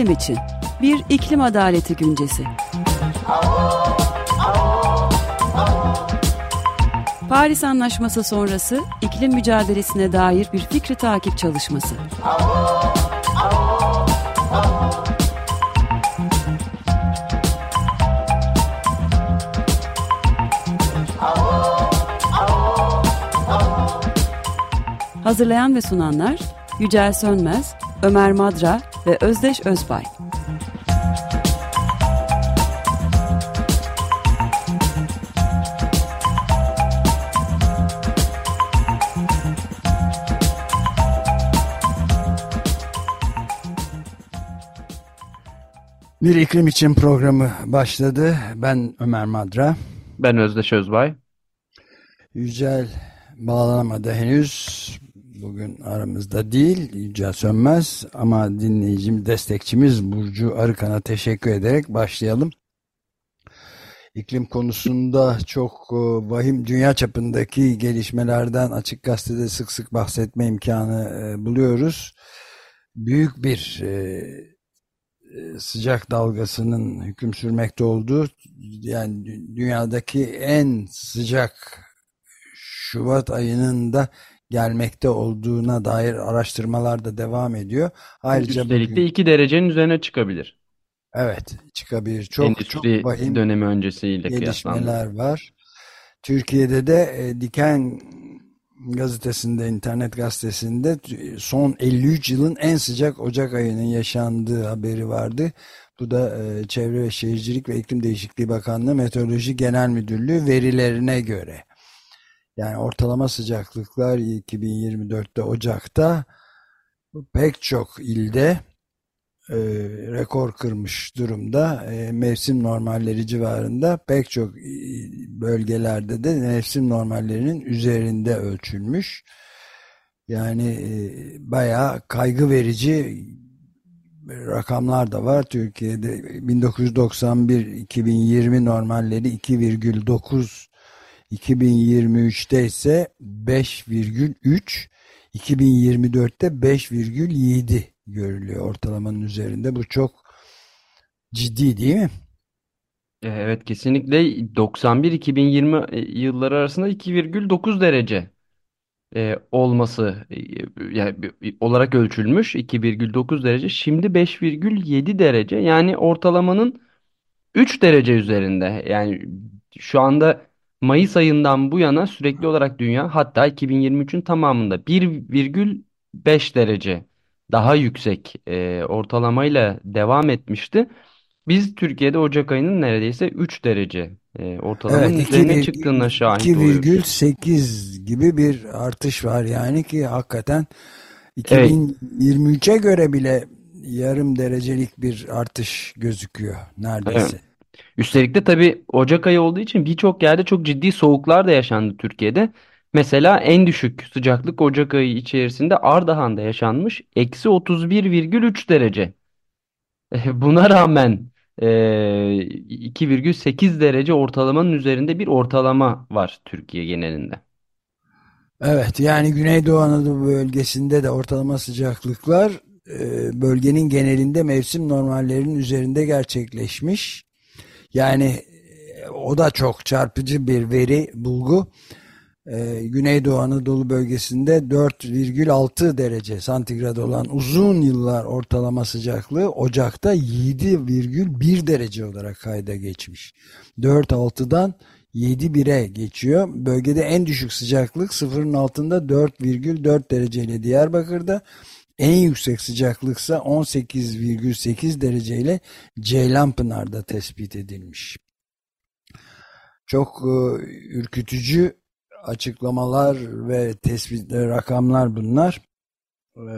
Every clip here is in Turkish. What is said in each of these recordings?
iklim için bir iklim adaleti güncesi. Paris Anlaşması sonrası iklim mücadelesine dair bir fikri takip çalışması. Hazırlayan ve sunanlar Yücel Sönmez, Ömer Madra ve Özdeş Özbay. Bir iklim için programı başladı. Ben Ömer Madra. Ben Özdeş Özbay. Yücel bağlanamadı henüz. Bugün aramızda değil. Yücel Sönmez ama dinleyicim, destekçimiz Burcu Arıkan'a teşekkür ederek başlayalım. İklim konusunda çok e, vahim dünya çapındaki gelişmelerden Açık Gazete'de sık sık bahsetme imkanı e, buluyoruz. Büyük bir e, sıcak dalgasının hüküm sürmekte olduğu yani dünyadaki en sıcak Şubat ayının da gelmekte olduğuna dair araştırmalar da devam ediyor. Ayrıca Üstelik bugün, de 2 derecenin üzerine çıkabilir. Evet çıkabilir. Çok, Endüstri çok vahim dönemi öncesiyle gelişmeler var. Türkiye'de de e, Diken gazetesinde, internet gazetesinde son 53 yılın en sıcak Ocak ayının yaşandığı haberi vardı. Bu da e, Çevre ve Şehircilik ve İklim Değişikliği Bakanlığı Meteoroloji Genel Müdürlüğü verilerine göre. Yani ortalama sıcaklıklar 2024'te Ocak'ta pek çok ilde e, rekor kırmış durumda. E, mevsim normalleri civarında pek çok e, bölgelerde de mevsim normallerinin üzerinde ölçülmüş. Yani e, bayağı kaygı verici rakamlar da var. Türkiye'de 1991-2020 normalleri 2,9 2023'te ise 5,3 2024'te 5,7 görülüyor ortalamanın üzerinde. Bu çok ciddi değil mi? E, evet kesinlikle 91-2020 e, yılları arasında 2,9 derece e, olması e, yani olarak ölçülmüş 2,9 derece. Şimdi 5,7 derece yani ortalamanın 3 derece üzerinde. Yani şu anda Mayıs ayından bu yana sürekli olarak dünya hatta 2023'ün tamamında 1,5 derece daha yüksek e, ortalamayla devam etmişti. Biz Türkiye'de Ocak ayının neredeyse 3 derece e, ortalamanın evet, üzerine çıktığına şahit oluyoruz. 2,8 gibi bir artış var yani ki hakikaten 2023'e evet. göre bile yarım derecelik bir artış gözüküyor neredeyse. Üstelik de tabii Ocak ayı olduğu için birçok yerde çok ciddi soğuklar da yaşandı Türkiye'de. Mesela en düşük sıcaklık Ocak ayı içerisinde Ardahan'da yaşanmış. Eksi 31,3 derece. Buna rağmen e, 2,8 derece ortalamanın üzerinde bir ortalama var Türkiye genelinde. Evet yani Güneydoğu Anadolu bölgesinde de ortalama sıcaklıklar e, bölgenin genelinde mevsim normallerinin üzerinde gerçekleşmiş. Yani e, o da çok çarpıcı bir veri bulgu. Ee, Güneydoğu Anadolu bölgesinde 4,6 derece santigrat olan uzun yıllar ortalama sıcaklığı Ocak'ta 7,1 derece olarak kayda geçmiş. 4,6'dan 7,1'e geçiyor. Bölgede en düşük sıcaklık sıfırın altında 4,4 dereceyle Diyarbakır'da en yüksek sıcaklıksa 18,8 dereceyle Ceylanpınar'da tespit edilmiş. Çok e, ürkütücü açıklamalar ve tespit rakamlar bunlar. E,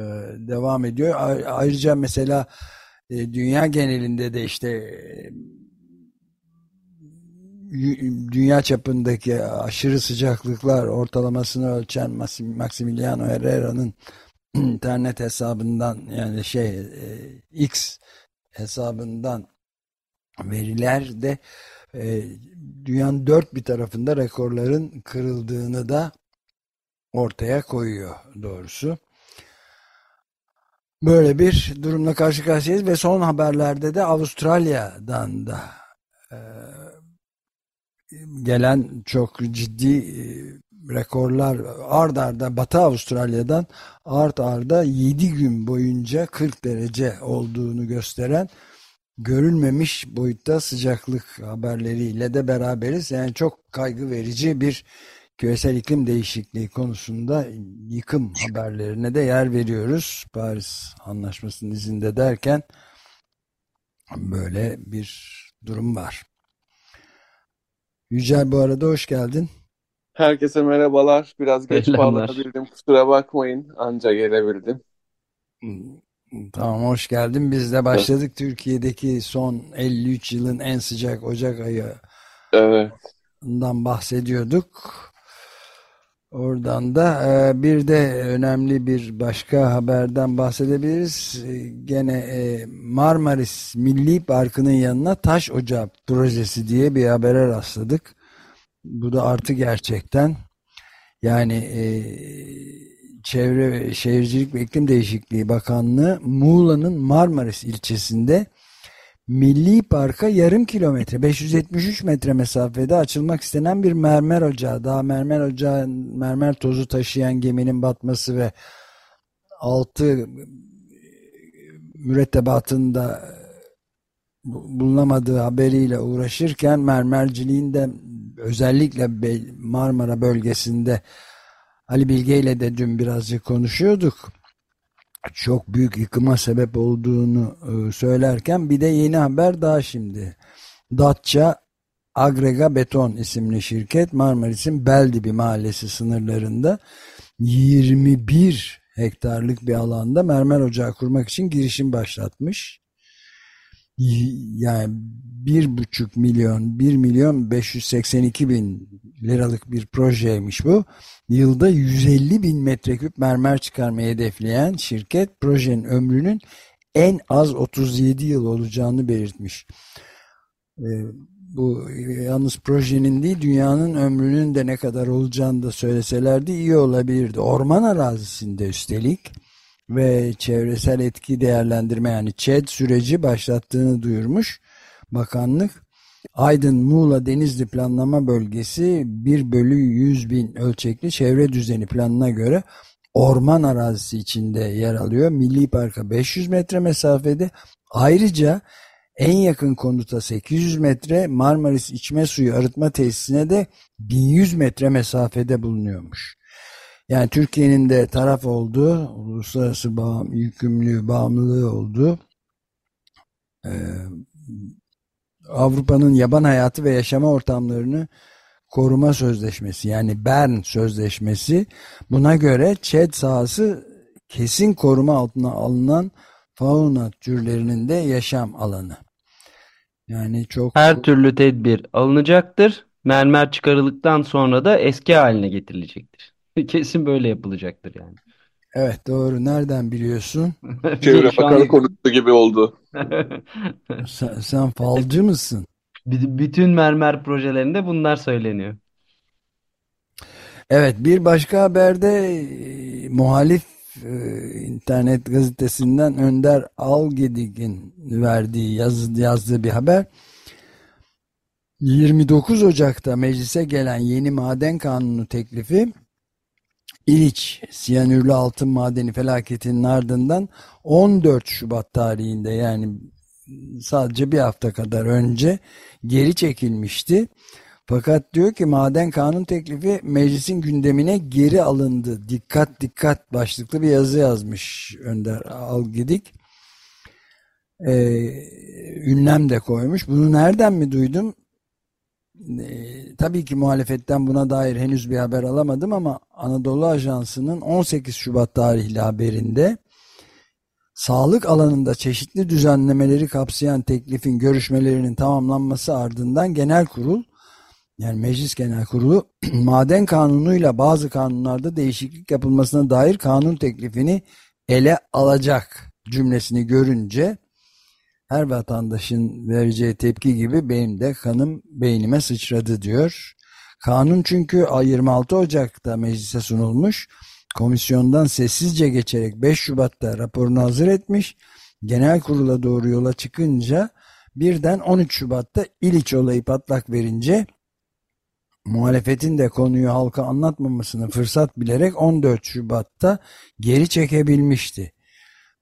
devam ediyor. Ayrıca mesela e, dünya genelinde de işte e, dünya çapındaki aşırı sıcaklıklar ortalamasını ölçen Maximiliano Herrera'nın internet hesabından yani şey e, X hesabından veriler de e, dünyanın dört bir tarafında rekorların kırıldığını da ortaya koyuyor doğrusu. Böyle bir durumla karşı karşıyayız ve son haberlerde de Avustralya'dan da e, gelen çok ciddi e, rekorlar ard arda Batı Avustralya'dan art arda 7 gün boyunca 40 derece olduğunu gösteren görülmemiş boyutta sıcaklık haberleriyle de beraberiz. Yani çok kaygı verici bir küresel iklim değişikliği konusunda yıkım haberlerine de yer veriyoruz. Paris Anlaşması'nın izinde derken böyle bir durum var. Yücel bu arada hoş geldin. Herkese merhabalar. Biraz geç Selamlar. bağlanabildim. Kusura bakmayın. Anca gelebildim. Tamam hoş geldin. Biz de başladık. Türkiye'deki son 53 yılın en sıcak Ocak Evet. ayından bahsediyorduk. Oradan da e, bir de önemli bir başka haberden bahsedebiliriz. E, Gene e, Marmaris Milli Parkı'nın yanına taş ocağı projesi diye bir habere rastladık. Bu da artı gerçekten. Yani e, Çevre Şehircilik ve İklim Değişikliği Bakanlığı Muğla'nın Marmaris ilçesinde Milli Park'a yarım kilometre 573 metre mesafede açılmak istenen bir mermer ocağı. Daha mermer ocağı mermer tozu taşıyan geminin batması ve altı mürettebatında bu- bulunamadığı haberiyle uğraşırken mermerciliğin de özellikle Marmara bölgesinde Ali Bilge ile de dün birazcık konuşuyorduk. Çok büyük yıkıma sebep olduğunu e, söylerken bir de yeni haber daha şimdi. Datça Agrega Beton isimli şirket Marmaris'in Beldibi mahallesi sınırlarında 21 hektarlık bir alanda mermer ocağı kurmak için girişim başlatmış. Yani bir buçuk milyon, 1 milyon 582 bin liralık bir projeymiş bu. Yılda 150 bin metreküp mermer çıkarmayı hedefleyen şirket projenin ömrünün en az 37 yıl olacağını belirtmiş. Ee, bu yalnız projenin değil dünyanın ömrünün de ne kadar olacağını da söyleselerdi iyi olabilirdi. Orman arazisinde üstelik ve çevresel etki değerlendirme yani ÇED süreci başlattığını duyurmuş bakanlık. Aydın Muğla Denizli Planlama Bölgesi 1 bölü 100 bin ölçekli çevre düzeni planına göre orman arazisi içinde yer alıyor. Milli Park'a 500 metre mesafede ayrıca en yakın konuta 800 metre Marmaris içme suyu arıtma tesisine de 1100 metre mesafede bulunuyormuş. Yani Türkiye'nin de taraf olduğu, uluslararası bağım, yükümlülüğü, bağımlılığı olduğu e, Avrupa'nın yaban hayatı ve yaşama ortamlarını koruma sözleşmesi yani Bern sözleşmesi buna göre ÇED sahası kesin koruma altına alınan fauna türlerinin de yaşam alanı. Yani çok Her türlü tedbir alınacaktır. Mermer çıkarıldıktan sonra da eski haline getirilecektir. Kesin böyle yapılacaktır yani. evet doğru nereden biliyorsun? Çevre Bakanı konuştu gibi oldu. Sen, sen falcı mısın? B- Bütün mermer projelerinde bunlar söyleniyor. Evet bir başka haberde e, muhalif e, internet gazetesinden Önder Algedik'in verdiği yazı, yazdığı bir haber. 29 Ocak'ta meclise gelen yeni maden kanunu teklifi İliç siyanürlü altın madeni felaketinin ardından 14 Şubat tarihinde yani sadece bir hafta kadar önce geri çekilmişti. Fakat diyor ki maden kanun teklifi meclisin gündemine geri alındı. Dikkat dikkat başlıklı bir yazı yazmış Önder Algidik. Ee, ünlem de koymuş. Bunu nereden mi duydum? Ee, tabii ki muhalefetten buna dair henüz bir haber alamadım ama Anadolu Ajansı'nın 18 Şubat tarihli haberinde sağlık alanında çeşitli düzenlemeleri kapsayan teklifin görüşmelerinin tamamlanması ardından genel kurul yani Meclis Genel Kurulu maden kanunuyla bazı kanunlarda değişiklik yapılmasına dair kanun teklifini ele alacak cümlesini görünce her vatandaşın vereceği tepki gibi benim de kanım beynime sıçradı diyor. Kanun çünkü 26 Ocak'ta meclise sunulmuş. komisyondan sessizce geçerek 5 Şubat'ta raporunu hazır etmiş. Genel kurula doğru yola çıkınca birden 13 Şubat'ta İliç olayı patlak verince muhalefetin de konuyu halka anlatmamasını fırsat bilerek 14 Şubat'ta geri çekebilmişti.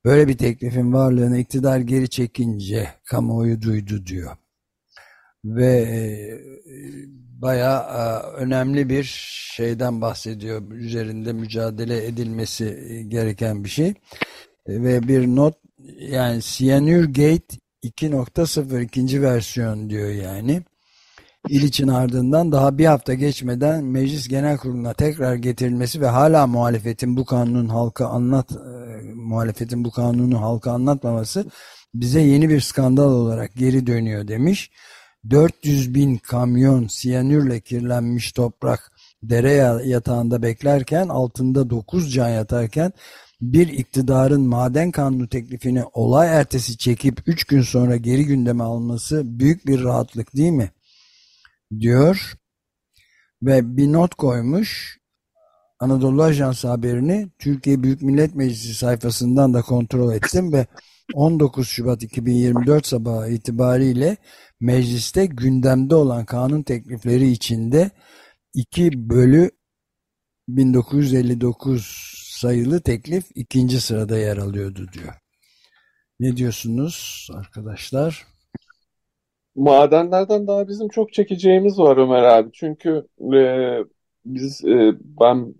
Böyle bir teklifin varlığını iktidar geri çekince kamuoyu duydu diyor. Ve e, bayağı e, önemli bir şeyden bahsediyor. Üzerinde mücadele edilmesi e, gereken bir şey. E, ve bir not yani Cyanure Gate 2.0 ikinci versiyon diyor yani. İliç'in ardından daha bir hafta geçmeden Meclis Genel Kurulu'na tekrar getirilmesi ve hala muhalefetin bu kanunun halka anlat e, muhalefetin bu kanunu halka anlatmaması bize yeni bir skandal olarak geri dönüyor demiş. 400 bin kamyon siyanürle kirlenmiş toprak dere yatağında beklerken altında 9 can yatarken bir iktidarın maden kanunu teklifini olay ertesi çekip 3 gün sonra geri gündeme alması büyük bir rahatlık değil mi? Diyor ve bir not koymuş Anadolu Ajansı haberini Türkiye Büyük Millet Meclisi sayfasından da kontrol ettim ve 19 Şubat 2024 sabahı itibariyle mecliste gündemde olan kanun teklifleri içinde 2 bölü 1959 sayılı teklif ikinci sırada yer alıyordu diyor. Ne diyorsunuz arkadaşlar? Madenlerden daha bizim çok çekeceğimiz var Ömer abi. Çünkü e, biz e, ben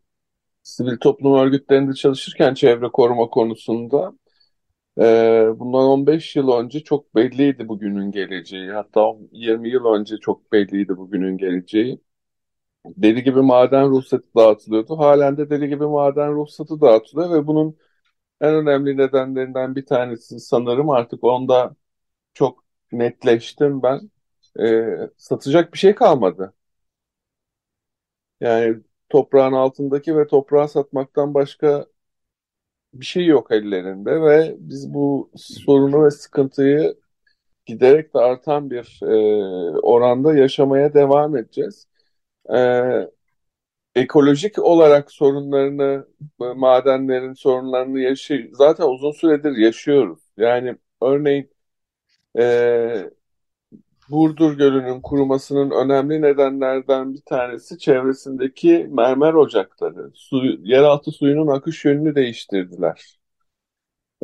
sivil toplum örgütlerinde çalışırken çevre koruma konusunda e, bundan 15 yıl önce çok belliydi bugünün geleceği. Hatta 20 yıl önce çok belliydi bugünün geleceği. Deli gibi maden ruhsatı dağıtılıyordu. Halen de deli gibi maden ruhsatı dağıtılıyor ve bunun en önemli nedenlerinden bir tanesi sanırım artık onda çok netleştim ben. E, satacak bir şey kalmadı. Yani toprağın altındaki ve toprağı satmaktan başka bir şey yok ellerinde ve biz bu sorunu ve sıkıntıyı giderek de artan bir e, oranda yaşamaya devam edeceğiz. E, ekolojik olarak sorunlarını, madenlerin sorunlarını yaşay zaten uzun süredir yaşıyoruz. Yani örneğin e, Burdur Gölü'nün kurumasının önemli nedenlerden bir tanesi çevresindeki mermer ocakları. Su, yeraltı suyunun akış yönünü değiştirdiler.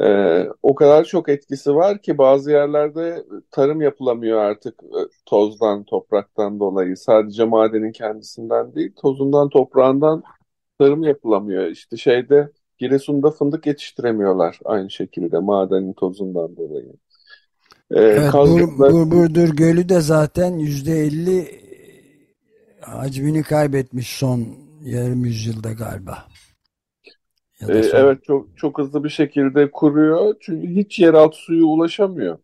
Ee, o kadar çok etkisi var ki bazı yerlerde tarım yapılamıyor artık e, tozdan, topraktan dolayı. Sadece madenin kendisinden değil, tozundan, toprağından tarım yapılamıyor. İşte şeyde Giresun'da fındık yetiştiremiyorlar aynı şekilde madenin tozundan dolayı. Ee, evet, Bur, Bur, Burdur Gölü de zaten yüzde elli hacmini kaybetmiş son yarım yüzyılda galiba. Ya ee, son... Evet çok çok hızlı bir şekilde kuruyor. Çünkü hiç yeraltı suyu ulaşamıyor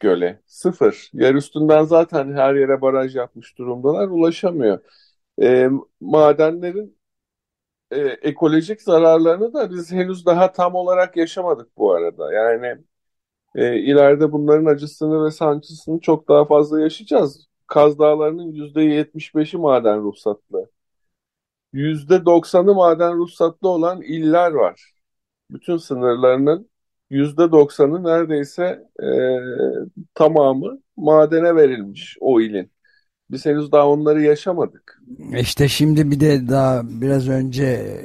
göle. Sıfır. Yer üstünden zaten her yere baraj yapmış durumdalar. Ulaşamıyor. E, madenlerin e, ekolojik zararlarını da biz henüz daha tam olarak yaşamadık bu arada. Yani e, ileride bunların acısını ve sancısını çok daha fazla yaşayacağız. Kaz Dağları'nın %75'i maden ruhsatlı. %90'ı maden ruhsatlı olan iller var. Bütün sınırlarının %90'ı neredeyse e, tamamı madene verilmiş o ilin. Biz henüz daha onları yaşamadık. İşte şimdi bir de daha biraz önce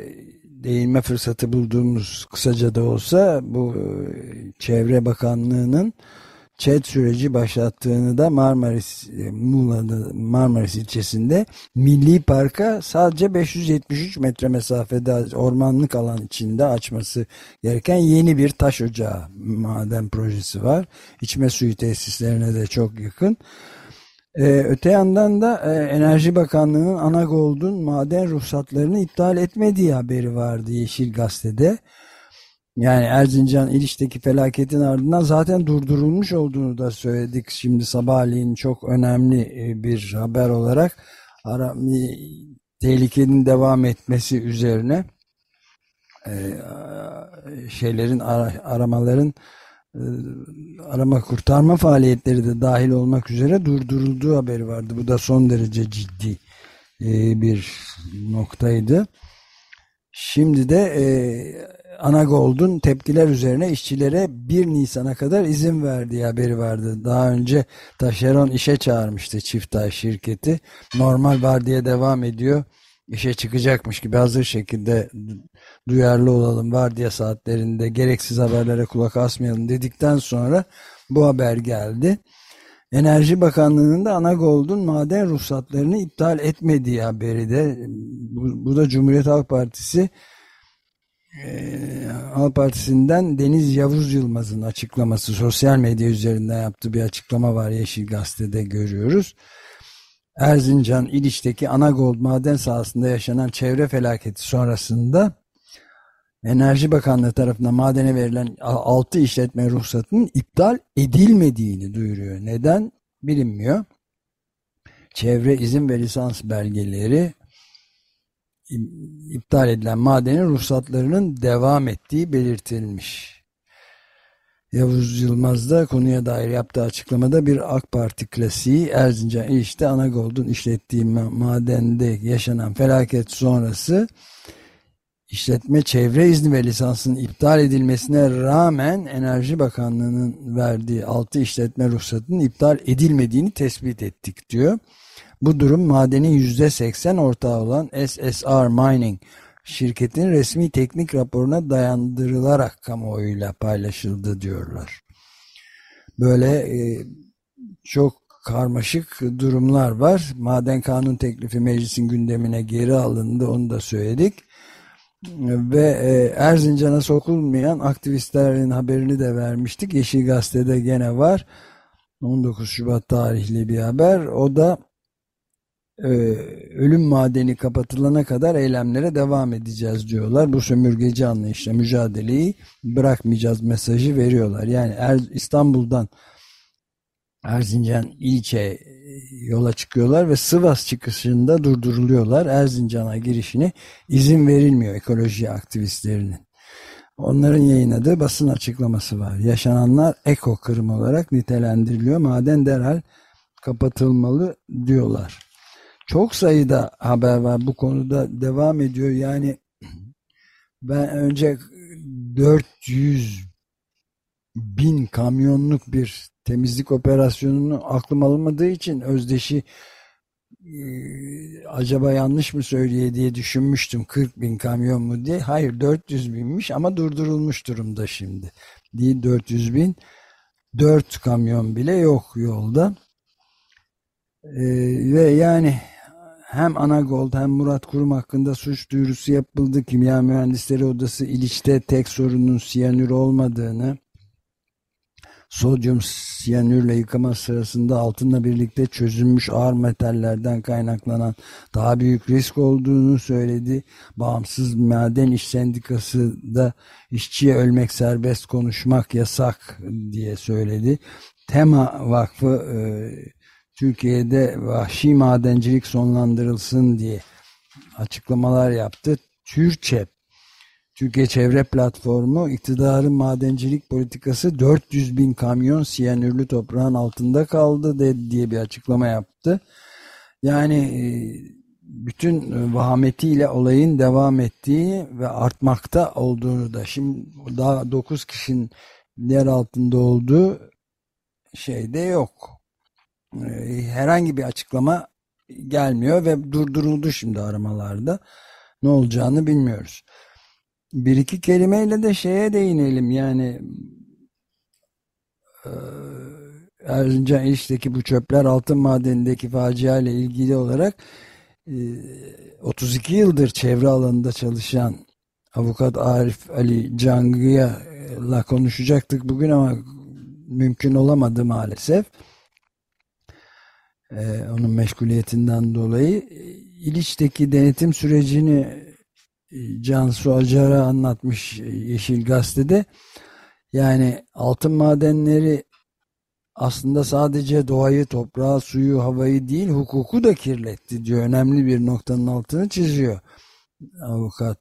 değinme fırsatı bulduğumuz kısaca da olsa bu e, Çevre Bakanlığı'nın ÇED süreci başlattığını da Marmaris e, Muğla'da Marmaris ilçesinde Milli Park'a sadece 573 metre mesafede ormanlık alan içinde açması gereken yeni bir taş ocağı maden projesi var. İçme suyu tesislerine de çok yakın. Ee, öte yandan da e, Enerji Bakanlığı'nın Anagold'un maden ruhsatlarını iptal etmediği haberi vardı Yeşil Gazete'de. Yani Erzincan İliç'teki felaketin ardından zaten durdurulmuş olduğunu da söyledik. Şimdi sabahleyin çok önemli e, bir haber olarak ara, tehlikenin devam etmesi üzerine e, şeylerin aramaların e, arama kurtarma faaliyetleri de dahil olmak üzere durdurulduğu haberi vardı. Bu da son derece ciddi bir noktaydı. Şimdi de e, Anagold'un tepkiler üzerine işçilere 1 Nisan'a kadar izin verdiği haberi vardı. Daha önce taşeron işe çağırmıştı Çiftay şirketi. Normal var diye devam ediyor. İşe çıkacakmış gibi hazır şekilde duyarlı olalım var diye saatlerinde gereksiz haberlere kulak asmayalım dedikten sonra bu haber geldi. Enerji Bakanlığı'nın da Anagold'un maden ruhsatlarını iptal etmediği haberi de bu, bu da Cumhuriyet Halk Partisi e, Halk Partisi'nden Deniz Yavuz Yılmaz'ın açıklaması sosyal medya üzerinden yaptığı bir açıklama var Yeşil Gazete'de görüyoruz. Erzincan İliç'teki Anagold maden sahasında yaşanan çevre felaketi sonrasında Enerji Bakanlığı tarafından madene verilen 6 işletme ruhsatının iptal edilmediğini duyuruyor. Neden? Bilinmiyor. Çevre izin ve lisans belgeleri iptal edilen madenin ruhsatlarının devam ettiği belirtilmiş. Yavuz Yılmaz da konuya dair yaptığı açıklamada bir AK Parti klasiği Erzincan İş'te Anagold'un işlettiği madende yaşanan felaket sonrası işletme çevre izni ve lisansının iptal edilmesine rağmen Enerji Bakanlığı'nın verdiği 6 işletme ruhsatının iptal edilmediğini tespit ettik diyor. Bu durum madenin %80 ortağı olan SSR Mining şirketin resmi teknik raporuna dayandırılarak kamuoyuyla paylaşıldı diyorlar. Böyle e, çok karmaşık durumlar var. Maden kanun teklifi meclisin gündemine geri alındı onu da söyledik. Ve e, Erzincan'a sokulmayan aktivistlerin haberini de vermiştik. Yeşil Gazete'de gene var. 19 Şubat tarihli bir haber. O da ölüm madeni kapatılana kadar eylemlere devam edeceğiz diyorlar. Bu sömürgeci anlayışla mücadeleyi bırakmayacağız mesajı veriyorlar. Yani er, İstanbul'dan Erzincan ilçe yola çıkıyorlar ve Sivas çıkışında durduruluyorlar. Erzincan'a girişine izin verilmiyor ekoloji aktivistlerinin. Onların yayınladığı basın açıklaması var. Yaşananlar eko kırım olarak nitelendiriliyor. Maden derhal kapatılmalı diyorlar. Çok sayıda haber var bu konuda devam ediyor. Yani ben önce 400 bin kamyonluk bir temizlik operasyonunu aklım alınmadığı için Özdeş'i acaba yanlış mı söylüyor diye düşünmüştüm 40 bin kamyon mu diye. Hayır 400 binmiş ama durdurulmuş durumda şimdi. Değil 400 bin 4 kamyon bile yok yolda. Ee, ve yani hem Anagold hem Murat Kurum hakkında suç duyurusu yapıldı. Kimya Mühendisleri Odası İliç'te tek sorunun siyanür olmadığını sodyum siyanürle yıkama sırasında altınla birlikte çözülmüş ağır metallerden kaynaklanan daha büyük risk olduğunu söyledi. Bağımsız Maden İş Sendikası da işçiye ölmek serbest konuşmak yasak diye söyledi. Tema Vakfı e, Türkiye'de vahşi madencilik sonlandırılsın diye açıklamalar yaptı. Türkçe Türkiye Çevre Platformu iktidarın madencilik politikası 400 bin kamyon siyanürlü toprağın altında kaldı de, diye bir açıklama yaptı. Yani e, bütün vahametiyle olayın devam ettiği ve artmakta olduğunu da şimdi daha 9 kişinin yer altında olduğu şeyde yok. E, herhangi bir açıklama gelmiyor ve durduruldu şimdi aramalarda. Ne olacağını bilmiyoruz. Bir iki kelimeyle de şeye değinelim yani e, Erzincan İş'teki bu çöpler altın madenindeki facia ile ilgili olarak 32 e, yıldır çevre alanında çalışan avukat Arif Ali Cangı'ya konuşacaktık bugün ama mümkün olamadı maalesef. Ee, onun meşguliyetinden dolayı İliç'teki denetim sürecini Cansu Acar'a anlatmış Yeşil Gazete'de. Yani altın madenleri aslında sadece doğayı, toprağı, suyu, havayı değil hukuku da kirletti diyor. Önemli bir noktanın altını çiziyor. Avukat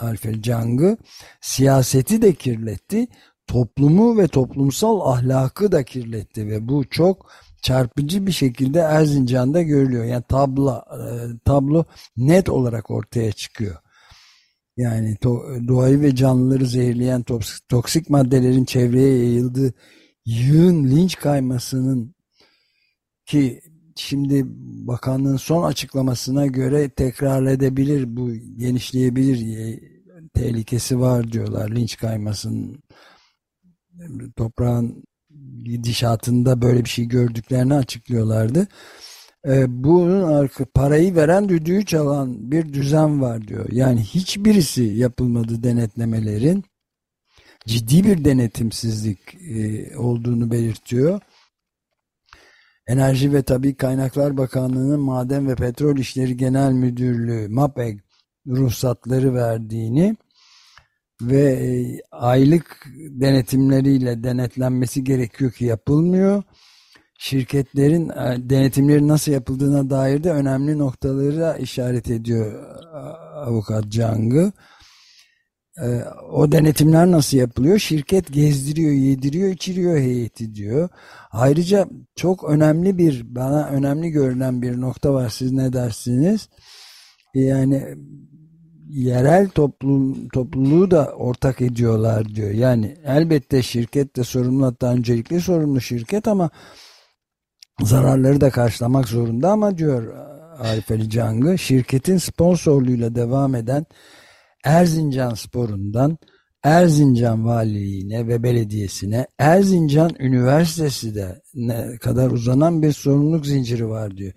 Alfer Cangı siyaseti de kirletti, toplumu ve toplumsal ahlakı da kirletti ve bu çok çarpıcı bir şekilde Erzincan'da görülüyor. Yani tablo, e, tablo net olarak ortaya çıkıyor. Yani doğayı ve canlıları zehirleyen toksik maddelerin çevreye yayıldığı yığın linç kaymasının ki şimdi bakanlığın son açıklamasına göre tekrar edebilir bu genişleyebilir tehlikesi var diyorlar linç kaymasının toprağın gidişatında böyle bir şey gördüklerini açıklıyorlardı. Ee, bunun arka parayı veren düdüğü çalan bir düzen var diyor. Yani hiçbirisi yapılmadı denetlemelerin ciddi bir denetimsizlik e, olduğunu belirtiyor. Enerji ve Tabi Kaynaklar Bakanlığı'nın Maden ve Petrol İşleri Genel Müdürlüğü MAPEG ruhsatları verdiğini ve e, aylık denetimleriyle denetlenmesi gerekiyor ki yapılmıyor. Şirketlerin e, denetimleri nasıl yapıldığına dair de önemli noktaları işaret ediyor avukat Cang'ı. E, o denetimler nasıl yapılıyor? Şirket gezdiriyor, yediriyor, içiriyor heyeti diyor. Ayrıca çok önemli bir, bana önemli görünen bir nokta var. Siz ne dersiniz? Yani yerel toplum, topluluğu da ortak ediyorlar diyor. Yani elbette şirket de sorumlu hatta öncelikli sorumlu şirket ama zararları da karşılamak zorunda ama diyor Arif Ali Cangı şirketin sponsorluğuyla devam eden Erzincan Spor'undan Erzincan Valiliğine ve belediyesine Erzincan Üniversitesi de ne kadar uzanan bir sorumluluk zinciri var diyor.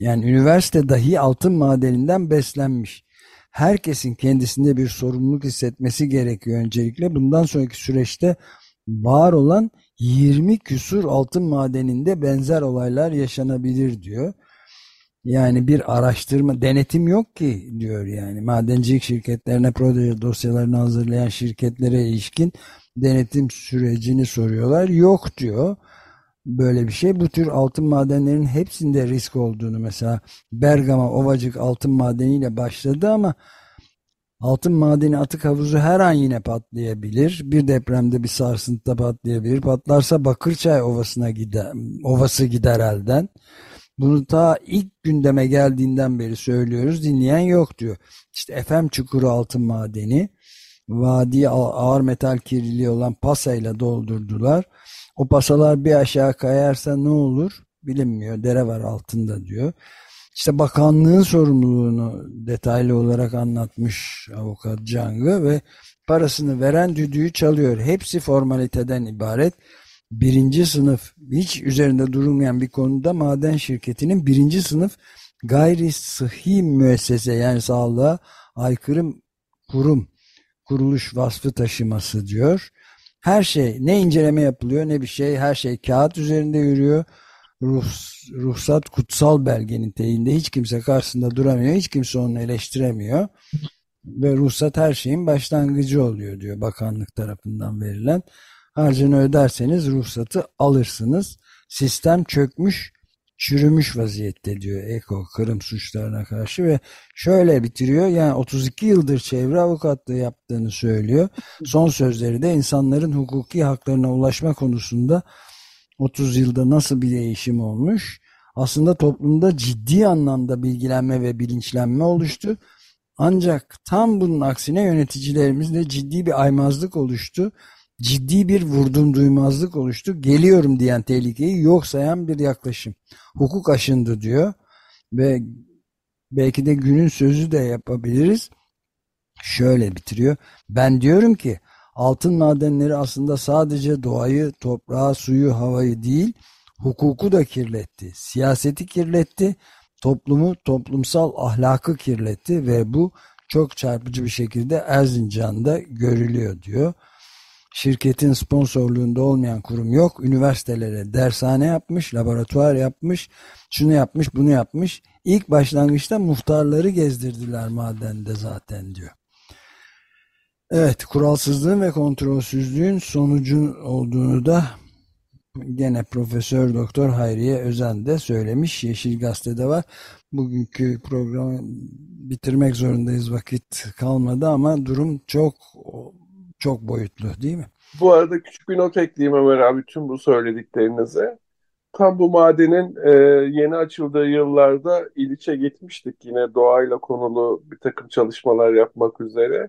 Yani üniversite dahi altın madeninden beslenmiş. Herkesin kendisinde bir sorumluluk hissetmesi gerekiyor öncelikle. Bundan sonraki süreçte var olan 20 küsur altın madeninde benzer olaylar yaşanabilir diyor. Yani bir araştırma, denetim yok ki diyor yani. Madencilik şirketlerine proje dosyalarını hazırlayan şirketlere ilişkin denetim sürecini soruyorlar. Yok diyor. Böyle bir şey. Bu tür altın madenlerin hepsinde risk olduğunu mesela Bergama Ovacık altın madeniyle başladı ama altın madeni atık havuzu her an yine patlayabilir. Bir depremde bir sarsıntıda patlayabilir. Patlarsa Bakırçay Ovası'na gider, ovası gider elden. Bunu ta ilk gündeme geldiğinden beri söylüyoruz. Dinleyen yok diyor. İşte FM Çukuru altın madeni vadi ağır metal kirliliği olan pasayla doldurdular. O pasalar bir aşağı kayarsa ne olur bilinmiyor. Dere var altında diyor. İşte bakanlığın sorumluluğunu detaylı olarak anlatmış avukat Cangı ve parasını veren düdüğü çalıyor. Hepsi formaliteden ibaret birinci sınıf hiç üzerinde durulmayan bir konuda maden şirketinin birinci sınıf gayri sıhhi müessese yani sağlığa aykırı kurum kuruluş vasfı taşıması diyor. Her şey ne inceleme yapılıyor ne bir şey her şey kağıt üzerinde yürüyor. Ruh, ruhsat kutsal belgenin teyinde hiç kimse karşısında duramıyor. Hiç kimse onu eleştiremiyor. Ve ruhsat her şeyin başlangıcı oluyor diyor bakanlık tarafından verilen harcını öderseniz ruhsatı alırsınız. Sistem çökmüş, çürümüş vaziyette diyor Eko Kırım suçlarına karşı ve şöyle bitiriyor. Yani 32 yıldır çevre avukatlığı yaptığını söylüyor. Son sözleri de insanların hukuki haklarına ulaşma konusunda 30 yılda nasıl bir değişim olmuş? Aslında toplumda ciddi anlamda bilgilenme ve bilinçlenme oluştu. Ancak tam bunun aksine yöneticilerimizde ciddi bir aymazlık oluştu ciddi bir vurdum duymazlık oluştu. Geliyorum diyen tehlikeyi yok sayan bir yaklaşım. Hukuk aşındı diyor ve belki de günün sözü de yapabiliriz. Şöyle bitiriyor. Ben diyorum ki altın madenleri aslında sadece doğayı, toprağı, suyu, havayı değil, hukuku da kirletti. Siyaseti kirletti, toplumu, toplumsal ahlakı kirletti ve bu çok çarpıcı bir şekilde Erzincan'da görülüyor diyor. Şirketin sponsorluğunda olmayan kurum yok. Üniversitelere dershane yapmış, laboratuvar yapmış, şunu yapmış, bunu yapmış. İlk başlangıçta muhtarları gezdirdiler madende zaten diyor. Evet, kuralsızlığın ve kontrolsüzlüğün sonucu olduğunu da gene Profesör Doktor Hayriye Özen de söylemiş. Yeşil Gazete'de var. Bugünkü programı bitirmek zorundayız. Vakit kalmadı ama durum çok çok boyutlu değil mi? Bu arada küçük bir not ekleyeyim Ömer abi tüm bu söylediklerinize. Tam bu madenin e, yeni açıldığı yıllarda İliç'e gitmiştik yine doğayla konulu bir takım çalışmalar yapmak üzere.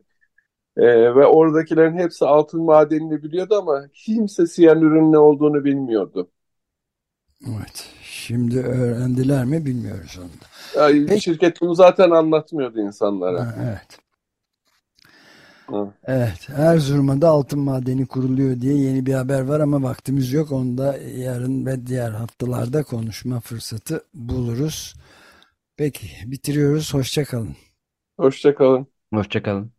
Ee, ve oradakilerin hepsi altın madenini biliyordu ama kimse siyanürün ne olduğunu bilmiyordu. Evet. Şimdi öğrendiler mi bilmiyoruz onu da. Yani Peki. şirket bunu zaten anlatmıyordu insanlara. Ha, evet. Evet. Erzurum'a da altın madeni kuruluyor diye yeni bir haber var ama vaktimiz yok. Onu da yarın ve diğer haftalarda konuşma fırsatı buluruz. Peki bitiriyoruz. Hoşça kalın. Hoşça kalın. Hoşçakalın.